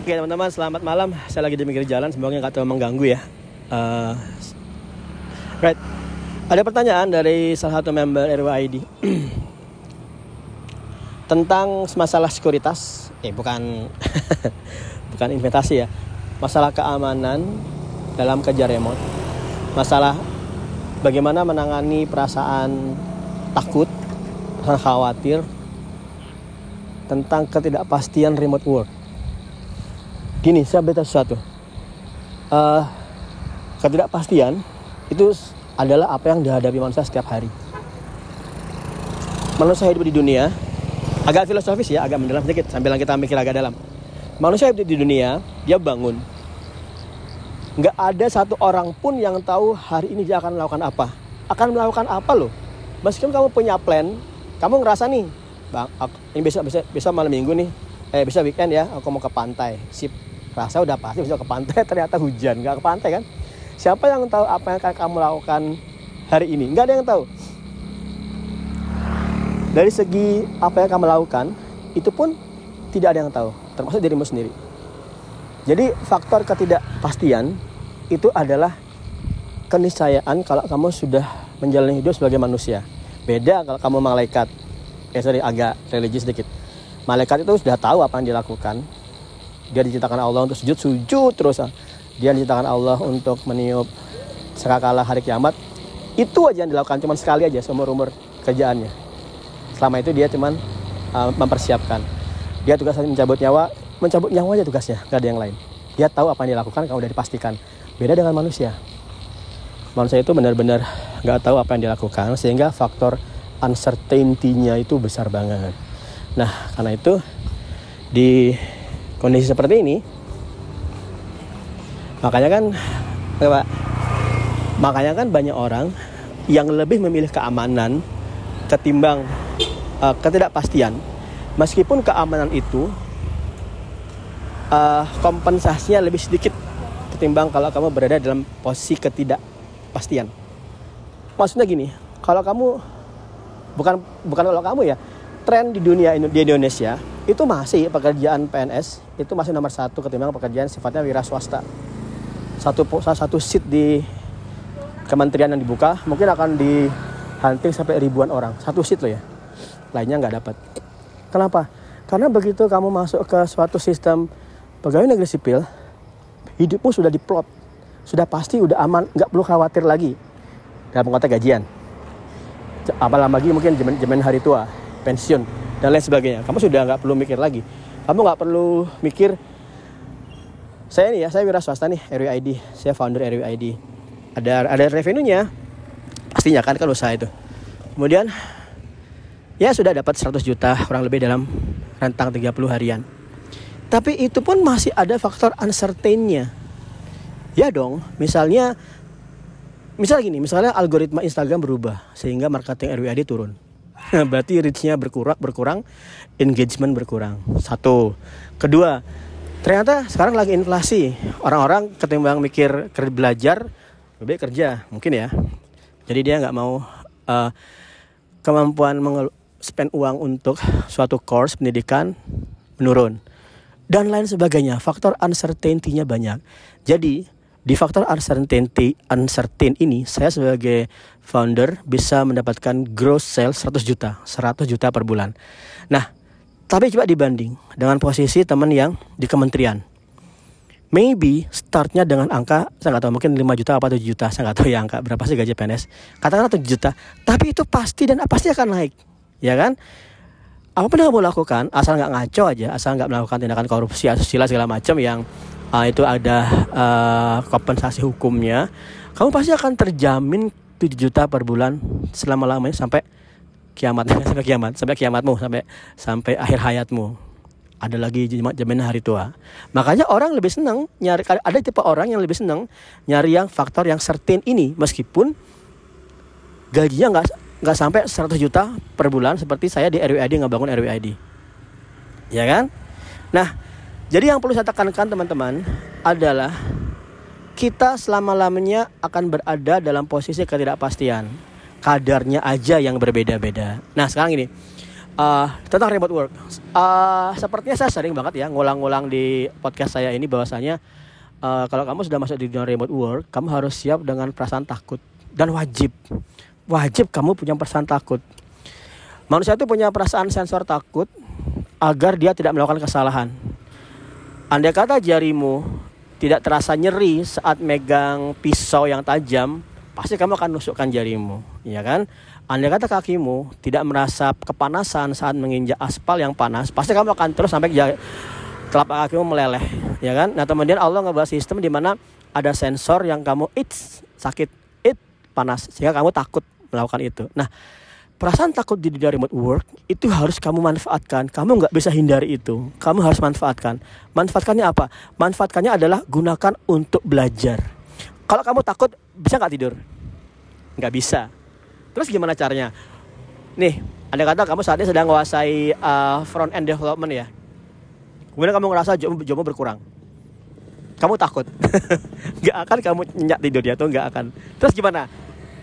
Oke teman-teman, selamat malam. Saya lagi di pinggir jalan, semoga nggak terlalu mengganggu ya. Uh, right, ada pertanyaan dari salah satu member RWID tentang masalah sekuritas. Eh bukan, bukan investasi ya. Masalah keamanan dalam kejar remote. Masalah bagaimana menangani perasaan takut, khawatir tentang ketidakpastian remote work gini saya beritahu sesuatu uh, ketidakpastian itu adalah apa yang dihadapi manusia setiap hari. Manusia hidup di dunia agak filosofis ya agak mendalam sedikit sambil kita mikir agak dalam. Manusia hidup di dunia dia bangun. Nggak ada satu orang pun yang tahu hari ini dia akan melakukan apa. Akan melakukan apa loh? Meskipun kamu punya plan kamu ngerasa nih bang ini besok besok besok malam minggu nih eh bisa weekend ya aku mau ke pantai. Sip rasa udah pasti bisa ke pantai ternyata hujan. Nggak ke pantai kan? Siapa yang tahu apa yang akan kamu lakukan hari ini? Nggak ada yang tahu. Dari segi apa yang kamu lakukan itu pun tidak ada yang tahu. Termasuk dirimu sendiri. Jadi faktor ketidakpastian itu adalah keniscayaan kalau kamu sudah menjalani hidup sebagai manusia. Beda kalau kamu malaikat. Eh sorry agak religius sedikit. Malaikat itu sudah tahu apa yang dilakukan dia diciptakan Allah untuk sujud sujud terus dia diciptakan Allah untuk meniup sekakala hari kiamat. Itu aja yang dilakukan cuma sekali aja seumur umur kerjaannya. Selama itu dia cuman uh, mempersiapkan. Dia tugasnya mencabut nyawa mencabut nyawa aja tugasnya gak ada yang lain. Dia tahu apa yang dilakukan kalau udah dipastikan. Beda dengan manusia. Manusia itu benar-benar nggak tahu apa yang dilakukan sehingga faktor uncertainty-nya itu besar banget. Nah karena itu di kondisi seperti ini makanya kan Pak makanya kan banyak orang yang lebih memilih keamanan ketimbang uh, ketidakpastian. Meskipun keamanan itu uh, kompensasinya lebih sedikit ketimbang kalau kamu berada dalam posisi ketidakpastian. Maksudnya gini kalau kamu bukan bukan kalau kamu ya tren di dunia di Indonesia itu masih pekerjaan PNS itu masih nomor satu ketimbang pekerjaan sifatnya wira swasta. Satu satu seat di kementerian yang dibuka mungkin akan dihunting sampai ribuan orang. Satu seat loh ya lainnya nggak dapat. Kenapa? Karena begitu kamu masuk ke suatu sistem pegawai negeri sipil hidupmu sudah diplot sudah pasti udah aman nggak perlu khawatir lagi. Dalam konteks gajian. Apalagi lagi mungkin zaman hari tua pensiun dan lain sebagainya. Kamu sudah nggak perlu mikir lagi. Kamu nggak perlu mikir saya nih ya, saya wira swasta nih, RWID. Saya founder RWID. Ada ada revenue-nya. Pastinya kan kalau usaha itu. Kemudian ya sudah dapat 100 juta kurang lebih dalam rentang 30 harian. Tapi itu pun masih ada faktor uncertain-nya. Ya dong, misalnya misalnya gini, misalnya algoritma Instagram berubah sehingga marketing RWID turun berarti reachnya berkurang berkurang engagement berkurang. Satu. Kedua ternyata sekarang lagi inflasi. Orang-orang ketimbang mikir belajar lebih kerja mungkin ya. Jadi dia nggak mau uh, kemampuan spend uang untuk suatu course pendidikan menurun. Dan lain sebagainya. Faktor uncertainty-nya banyak. Jadi di faktor uncertainty, uncertain ini, saya sebagai founder bisa mendapatkan gross sales 100 juta, 100 juta per bulan. Nah, tapi coba dibanding dengan posisi teman yang di kementerian. Maybe startnya dengan angka, saya nggak tahu mungkin 5 juta apa 7 juta, saya nggak tahu ya angka berapa sih gaji PNS. Katakanlah 7 juta, tapi itu pasti dan pasti akan naik, ya kan? Apa pun yang kamu lakukan, asal nggak ngaco aja, asal nggak melakukan tindakan korupsi, asusila segala macam yang uh, itu ada uh, kompensasi hukumnya, kamu pasti akan terjamin 7 juta per bulan selama-lamanya sampai kiamat. Sampai kiamat sampai kiamatmu sampai sampai akhir hayatmu. Ada lagi jaminan hari tua. Makanya orang lebih senang nyari ada tipe orang yang lebih senang nyari yang faktor yang certain ini meskipun gajinya nggak nggak sampai 100 juta per bulan seperti saya di RWID nggak bangun RWID ya kan? Nah jadi yang perlu saya tekankan teman-teman adalah kita selama-lamanya akan berada dalam posisi ketidakpastian. Kadarnya aja yang berbeda-beda. Nah sekarang ini, uh, tentang remote work. Uh, sepertinya saya sering banget ya ngulang-ngulang di podcast saya ini bahwasanya uh, kalau kamu sudah masuk di dunia remote work, kamu harus siap dengan perasaan takut dan wajib wajib kamu punya perasaan takut. Manusia itu punya perasaan sensor takut agar dia tidak melakukan kesalahan. Andai kata jarimu tidak terasa nyeri saat megang pisau yang tajam, pasti kamu akan nusukkan jarimu, ya kan? Andai kata kakimu tidak merasa kepanasan saat menginjak aspal yang panas, pasti kamu akan terus sampai telapak kakimu meleleh, ya kan? Nah, kemudian Allah ngebuat sistem di mana ada sensor yang kamu it sakit, it panas sehingga kamu takut melakukan itu. Nah, perasaan takut di dunia remote work itu harus kamu manfaatkan. Kamu nggak bisa hindari itu. Kamu harus manfaatkan. Manfaatkannya apa? Manfaatkannya adalah gunakan untuk belajar. Kalau kamu takut, bisa nggak tidur? Nggak bisa. Terus gimana caranya? Nih, ada kata kamu saat ini sedang menguasai uh, front end development ya. Kemudian kamu ngerasa jobmu berkurang. Kamu takut. nggak akan kamu nyenyak tidur ya tuh nggak akan. Terus gimana?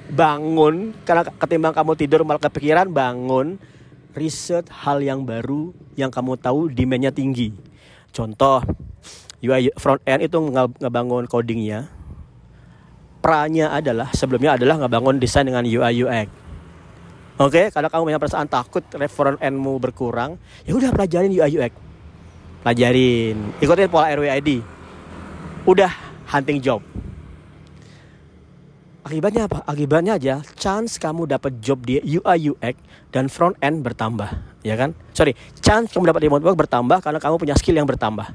Bangun karena ketimbang kamu tidur malah kepikiran bangun riset hal yang baru yang kamu tahu demandnya tinggi. Contoh, UI front end itu ngebangun codingnya pranya adalah sebelumnya adalah ngebangun desain dengan UI UX. Oke, okay? kalau kamu punya perasaan takut reference endmu berkurang, ya udah pelajarin UI UX. Pelajarin, ikutin pola RWID. Udah hunting job. Akibatnya apa? Akibatnya aja chance kamu dapat job di UI UX dan front end bertambah, ya kan? Sorry, chance kamu dapat remote work bertambah karena kamu punya skill yang bertambah.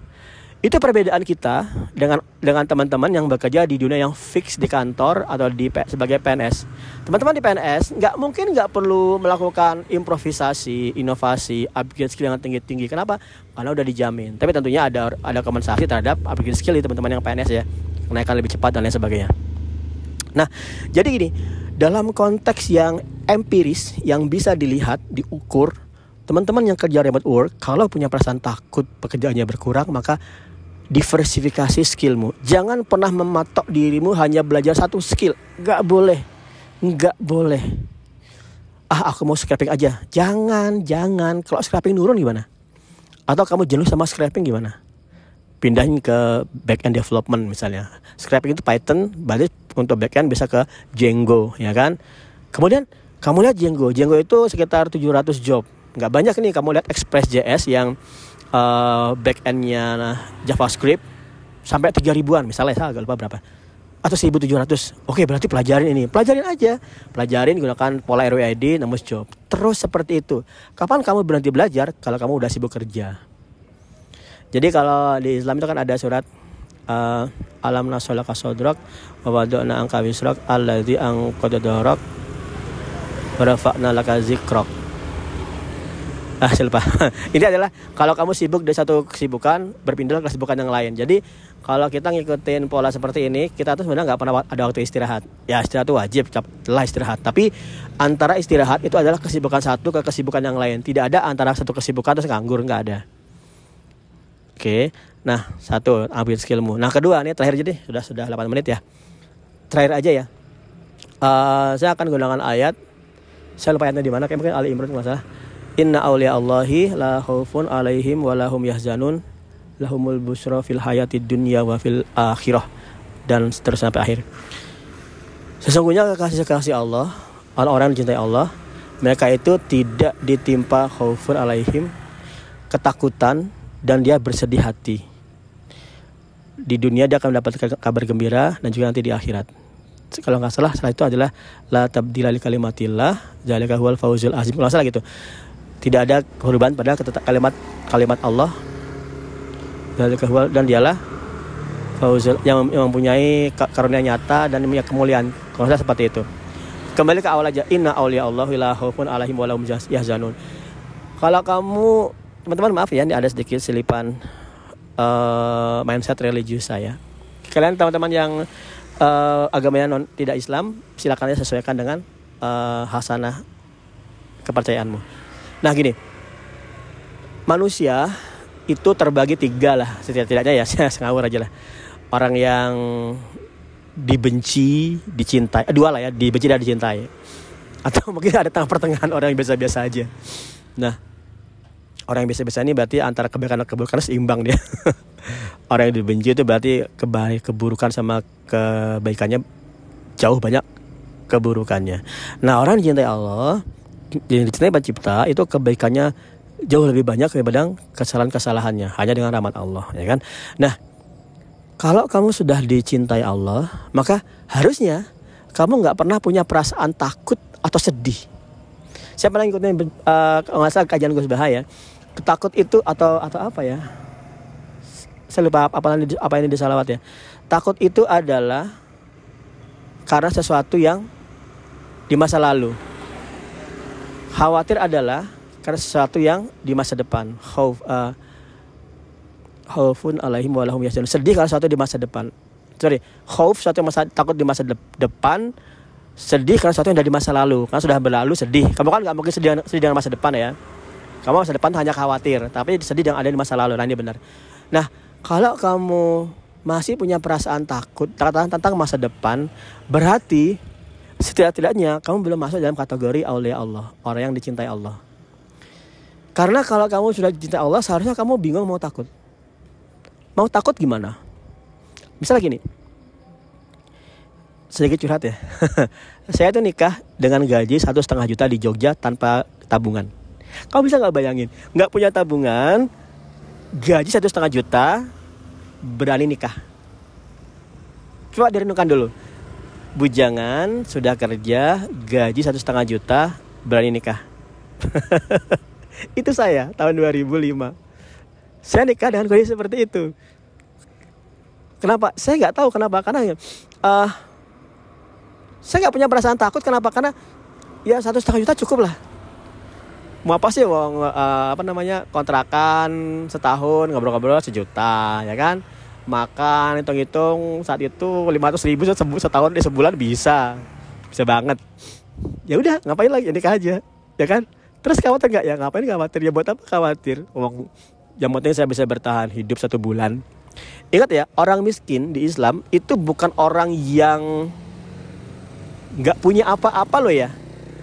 Itu perbedaan kita dengan dengan teman-teman yang bekerja di dunia yang fix di kantor atau di sebagai PNS. Teman-teman di PNS nggak mungkin nggak perlu melakukan improvisasi, inovasi, upgrade skill yang tinggi-tinggi. Kenapa? Karena udah dijamin. Tapi tentunya ada ada kompensasi terhadap upgrade skill di teman-teman yang PNS ya, kenaikan lebih cepat dan lain sebagainya. Nah, jadi gini, dalam konteks yang empiris yang bisa dilihat, diukur, teman-teman yang kerja remote work kalau punya perasaan takut pekerjaannya berkurang maka diversifikasi skillmu. Jangan pernah mematok dirimu hanya belajar satu skill. Gak boleh. Gak boleh. Ah, aku mau scraping aja. Jangan, jangan. Kalau scraping nurun gimana? Atau kamu jenuh sama scraping gimana? Pindahin ke backend development misalnya. Scraping itu Python, balik untuk backend bisa ke Django, ya kan? Kemudian kamu lihat Django. Django itu sekitar 700 job. Gak banyak nih kamu lihat Express.js yang uh, backendnya JavaScript sampai tiga ribuan. Misalnya saya agak lupa berapa. Atau 1700 oke berarti pelajarin ini. Pelajarin aja. Pelajarin gunakan pola RWID nembus job. Terus seperti itu. Kapan kamu berhenti belajar? Kalau kamu udah sibuk kerja jadi kalau di Islam itu kan ada surat uh, alam nasolaka sodrak wawadona angka wisrak alladzi angkododorok warafa'na laka zikrok. Ah lupa. Ini adalah kalau kamu sibuk dari satu kesibukan berpindah ke kesibukan yang lain. Jadi kalau kita ngikutin pola seperti ini kita tuh sebenarnya nggak pernah ada waktu istirahat. Ya istirahat itu wajib lah istirahat. Tapi antara istirahat itu adalah kesibukan satu ke kesibukan yang lain. Tidak ada antara satu kesibukan terus nganggur nggak ada oke. Nah satu ambil skillmu. Nah kedua nih terakhir jadi sudah sudah 8 menit ya. Terakhir aja ya. Uh, saya akan gunakan ayat. Saya lupa ayatnya di mana kayak mungkin Ali Imran nggak salah. Inna awliya Allahi la khaufun alaihim wa lahum yahzanun. Lahumul busra fil hayati dunya wa fil akhirah. Dan seterusnya sampai akhir. Sesungguhnya kekasih-kekasih Allah, orang-orang yang dicintai Allah, mereka itu tidak ditimpa khaufun alaihim, ketakutan dan dia bersedih hati. Di dunia dia akan mendapatkan kabar gembira dan juga nanti di akhirat. Kalau nggak salah, setelah itu adalah la tabdila li kalimatillah, zalika huwal fauzul azim. Kalau salah gitu tidak ada perubahan pada kalimat kalimat Allah dan dialah fauzul yang, mempunyai karunia nyata dan punya kemuliaan kalau saya seperti itu kembali ke awal aja inna auliya Allah la khaufun alaihim wa lahum yahzanun kalau kamu teman-teman maaf ya ini ada sedikit selipan uh, mindset religius saya. Kalian teman-teman yang uh, agamanya non tidak Islam silakan ya sesuaikan dengan uh, hasanah kepercayaanmu. Nah gini, manusia itu terbagi tiga lah setidak-tidaknya ya saya ngawur aja lah. Orang yang dibenci dicintai dua lah ya dibenci dan dicintai. Atau mungkin ada tengah pertengahan orang yang biasa-biasa aja. Nah, orang yang biasa-biasa ini berarti antara kebaikan dan keburukan seimbang dia. orang yang dibenci itu berarti kebaik keburukan sama kebaikannya jauh banyak keburukannya. Nah, orang yang dicintai Allah, yang dicintai pencipta itu kebaikannya jauh lebih banyak daripada kesalahan-kesalahannya hanya dengan rahmat Allah, ya kan? Nah, kalau kamu sudah dicintai Allah, maka harusnya kamu nggak pernah punya perasaan takut atau sedih saya pernah ngikutin uh, nggak salah kajian Gus Bahaya. Takut itu atau atau apa ya? Saya lupa apa apa ini di salawat ya. Takut itu adalah karena sesuatu yang di masa lalu. Khawatir adalah karena sesuatu yang di masa depan. Khauf uh, khaufun alaihim walahum sedih kalau sesuatu di masa depan. Sorry khauf sesuatu yang masa takut di masa de depan sedih karena sesuatu yang dari masa lalu. Karena sudah berlalu sedih. Kamu kan nggak mungkin sedih, sedih dengan masa depan ya. Kamu masa depan hanya khawatir tapi sedih yang ada di masa lalu. Nah ini benar. Nah kalau kamu masih punya perasaan takut tentang masa depan berarti setidak-tidaknya kamu belum masuk dalam kategori aulia Allah orang yang dicintai Allah. Karena kalau kamu sudah dicintai Allah seharusnya kamu bingung mau takut. Mau takut gimana? Misalnya gini sedikit curhat ya. saya tuh nikah dengan gaji satu setengah juta di Jogja tanpa tabungan. Kamu bisa nggak bayangin? Nggak punya tabungan, gaji satu setengah juta, berani nikah. Coba direnungkan dulu. Bujangan sudah kerja, gaji satu setengah juta, berani nikah. itu saya tahun 2005. Saya nikah dengan kondisi seperti itu. Kenapa? Saya nggak tahu kenapa karena uh, saya nggak punya perasaan takut kenapa? Karena ya satu setengah juta cukup lah. Mau apa sih wong uh, apa namanya kontrakan setahun ngobrol-ngobrol sejuta ya kan? Makan hitung-hitung saat itu lima ratus ribu setahun di sebulan bisa. Bisa banget. Ya udah ngapain lagi? Nikah aja ya kan? Terus khawatir nggak? Ya ngapain khawatir? Ya buat apa khawatir? Uang yang penting saya bisa bertahan hidup satu bulan. Ingat ya orang miskin di Islam itu bukan orang yang nggak punya apa-apa loh ya.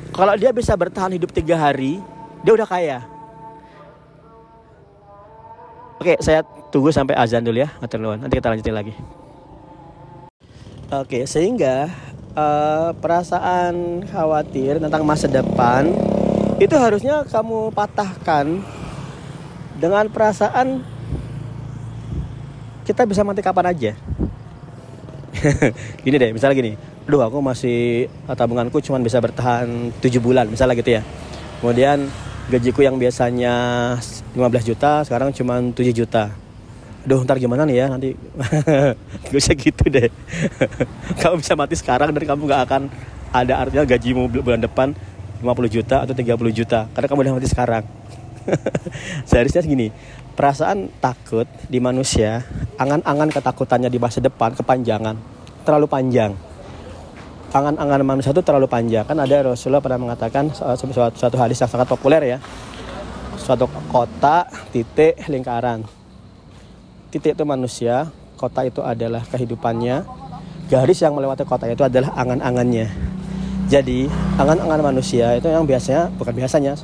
Kalau dia bisa bertahan hidup tiga hari, dia udah kaya. Oke, saya tunggu sampai azan dulu ya, Nanti kita lanjutin lagi. Oke, sehingga uh, perasaan khawatir tentang masa depan itu harusnya kamu patahkan dengan perasaan kita bisa mati kapan aja. gini deh, misalnya gini aduh aku masih tabunganku cuma bisa bertahan 7 bulan misalnya gitu ya. Kemudian gajiku yang biasanya 15 juta sekarang cuma 7 juta. Aduh ntar gimana nih ya nanti? Gak usah gitu deh. Kamu bisa mati sekarang dan kamu gak akan ada artinya gajimu bulan depan 50 juta atau 30 juta karena kamu udah mati sekarang. Seharusnya gini perasaan takut di manusia angan-angan ketakutannya di masa depan kepanjangan terlalu panjang angan-angan manusia itu terlalu panjang. Kan ada Rasulullah pernah mengatakan suatu, suatu hadis yang sangat populer ya. Suatu kota titik lingkaran. Titik itu manusia kota itu adalah kehidupannya. Garis yang melewati kota itu adalah angan-angannya. Jadi angan-angan manusia itu yang biasanya bukan biasanya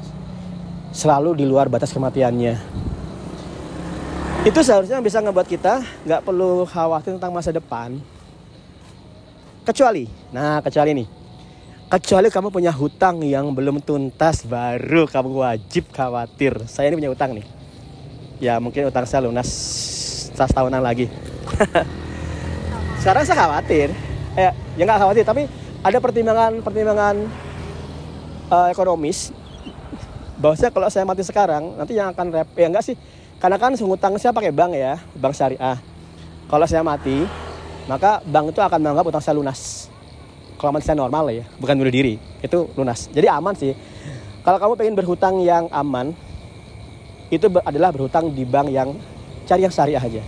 selalu di luar batas kematiannya. Itu seharusnya bisa ngebuat kita nggak perlu khawatir tentang masa depan Kecuali, nah kecuali ini. Kecuali kamu punya hutang yang belum tuntas baru kamu wajib khawatir. Saya ini punya hutang nih. Ya mungkin hutang saya lunas tahunan lagi. Sekarang saya khawatir. Eh, ya nggak khawatir tapi ada pertimbangan-pertimbangan uh, ekonomis bahwasanya kalau saya mati sekarang nanti yang akan rep ya enggak sih karena kan hutang saya pakai bank ya bank syariah kalau saya mati maka bank itu akan menganggap utang saya lunas. Kalau mati saya normal ya, bukan bunuh diri, itu lunas. Jadi aman sih. Kalau kamu pengen berhutang yang aman, itu adalah berhutang di bank yang cari yang syariah aja.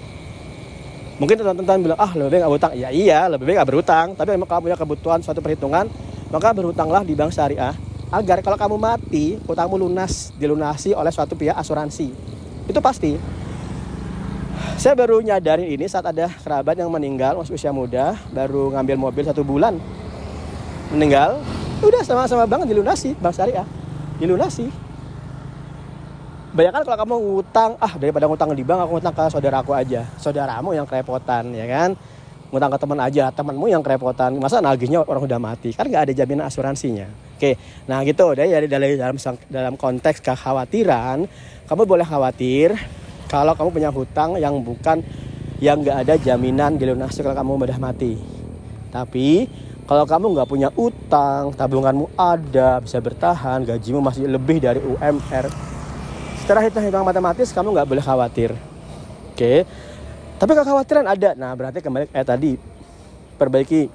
Mungkin teman-teman bilang, ah lebih baik gak berhutang. Ya iya, lebih baik gak berhutang. Tapi memang kamu punya kebutuhan suatu perhitungan, maka berhutanglah di bank syariah. Agar kalau kamu mati, hutangmu lunas, dilunasi oleh suatu pihak asuransi. Itu pasti saya baru nyadarin ini saat ada kerabat yang meninggal masih usia muda baru ngambil mobil satu bulan meninggal udah sama-sama banget dilunasi bang syariah dilunasi Bayangkan kalau kamu ngutang, ah daripada ngutang di bank, aku ngutang ke saudaraku aja. Saudaramu yang kerepotan, ya kan? Ngutang ke teman aja, temanmu yang kerepotan. Masa nagihnya orang udah mati? Kan nggak ada jaminan asuransinya. Oke, nah gitu. Dari dari dalam dalam konteks kekhawatiran, kamu boleh khawatir kalau kamu punya hutang yang bukan yang nggak ada jaminan dilunasi kalau kamu udah mati. Tapi kalau kamu nggak punya utang, tabunganmu ada, bisa bertahan, gajimu masih lebih dari UMR. Setelah hitung-hitung matematis, kamu nggak boleh khawatir. Oke, tapi kekhawatiran ada. Nah, berarti kembali kayak tadi, perbaiki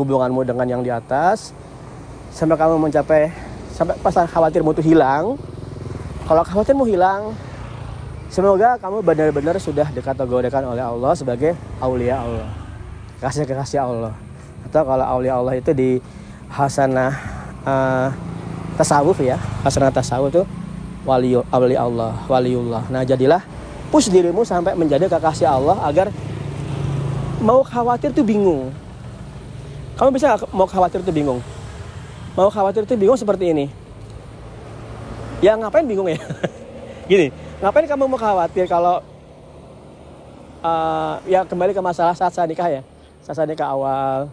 hubunganmu dengan yang di atas, sampai kamu mencapai, sampai pas khawatirmu itu hilang. Kalau khawatirmu hilang, Semoga kamu benar-benar sudah dikategorikan oleh Allah sebagai aulia Allah. Kasih kekasih Allah. Atau kalau aulia Allah itu di hasanah uh, tasawuf ya. Hasanah tasawuf itu wali, wali Allah, waliullah. Nah, jadilah push dirimu sampai menjadi kekasih Allah agar mau khawatir tuh bingung. Kamu bisa gak mau khawatir tuh bingung? Mau khawatir tuh bingung seperti ini. Ya ngapain bingung ya? Gini, ngapain kamu mau khawatir kalau uh, ya kembali ke masalah saat saya nikah ya? Saat saya nikah awal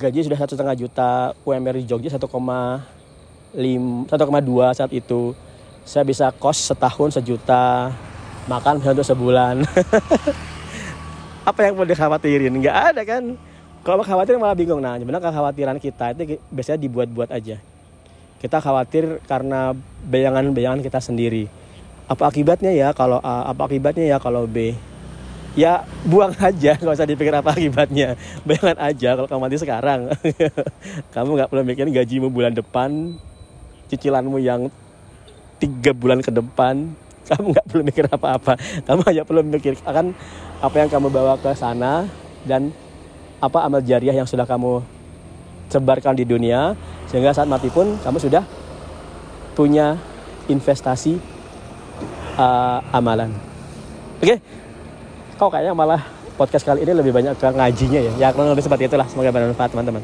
gaji sudah satu setengah juta UMR di Jogja 1,5 1,2 saat itu. Saya bisa kos setahun sejuta makan bisa untuk sebulan. Apa yang mau dikhawatirin? Nggak ada kan? Kalau khawatir malah bingung. Nah sebenarnya kekhawatiran kita itu biasanya dibuat-buat aja. Kita khawatir karena bayangan-bayangan kita sendiri apa akibatnya ya kalau A apa akibatnya ya kalau B? Ya buang aja nggak usah dipikir apa akibatnya. Bayangkan aja kalau kamu mati sekarang. Kamu nggak perlu mikirin gajimu bulan depan cicilanmu yang tiga bulan ke depan. Kamu nggak perlu mikir apa-apa. Kamu hanya perlu mikir akan apa yang kamu bawa ke sana dan apa amal jariah yang sudah kamu sebarkan di dunia. Sehingga saat mati pun kamu sudah punya investasi uh, amalan. Oke, okay? kau kayaknya malah podcast kali ini lebih banyak ke ngajinya ya. Ya kurang lebih seperti itulah. Semoga bermanfaat teman-teman.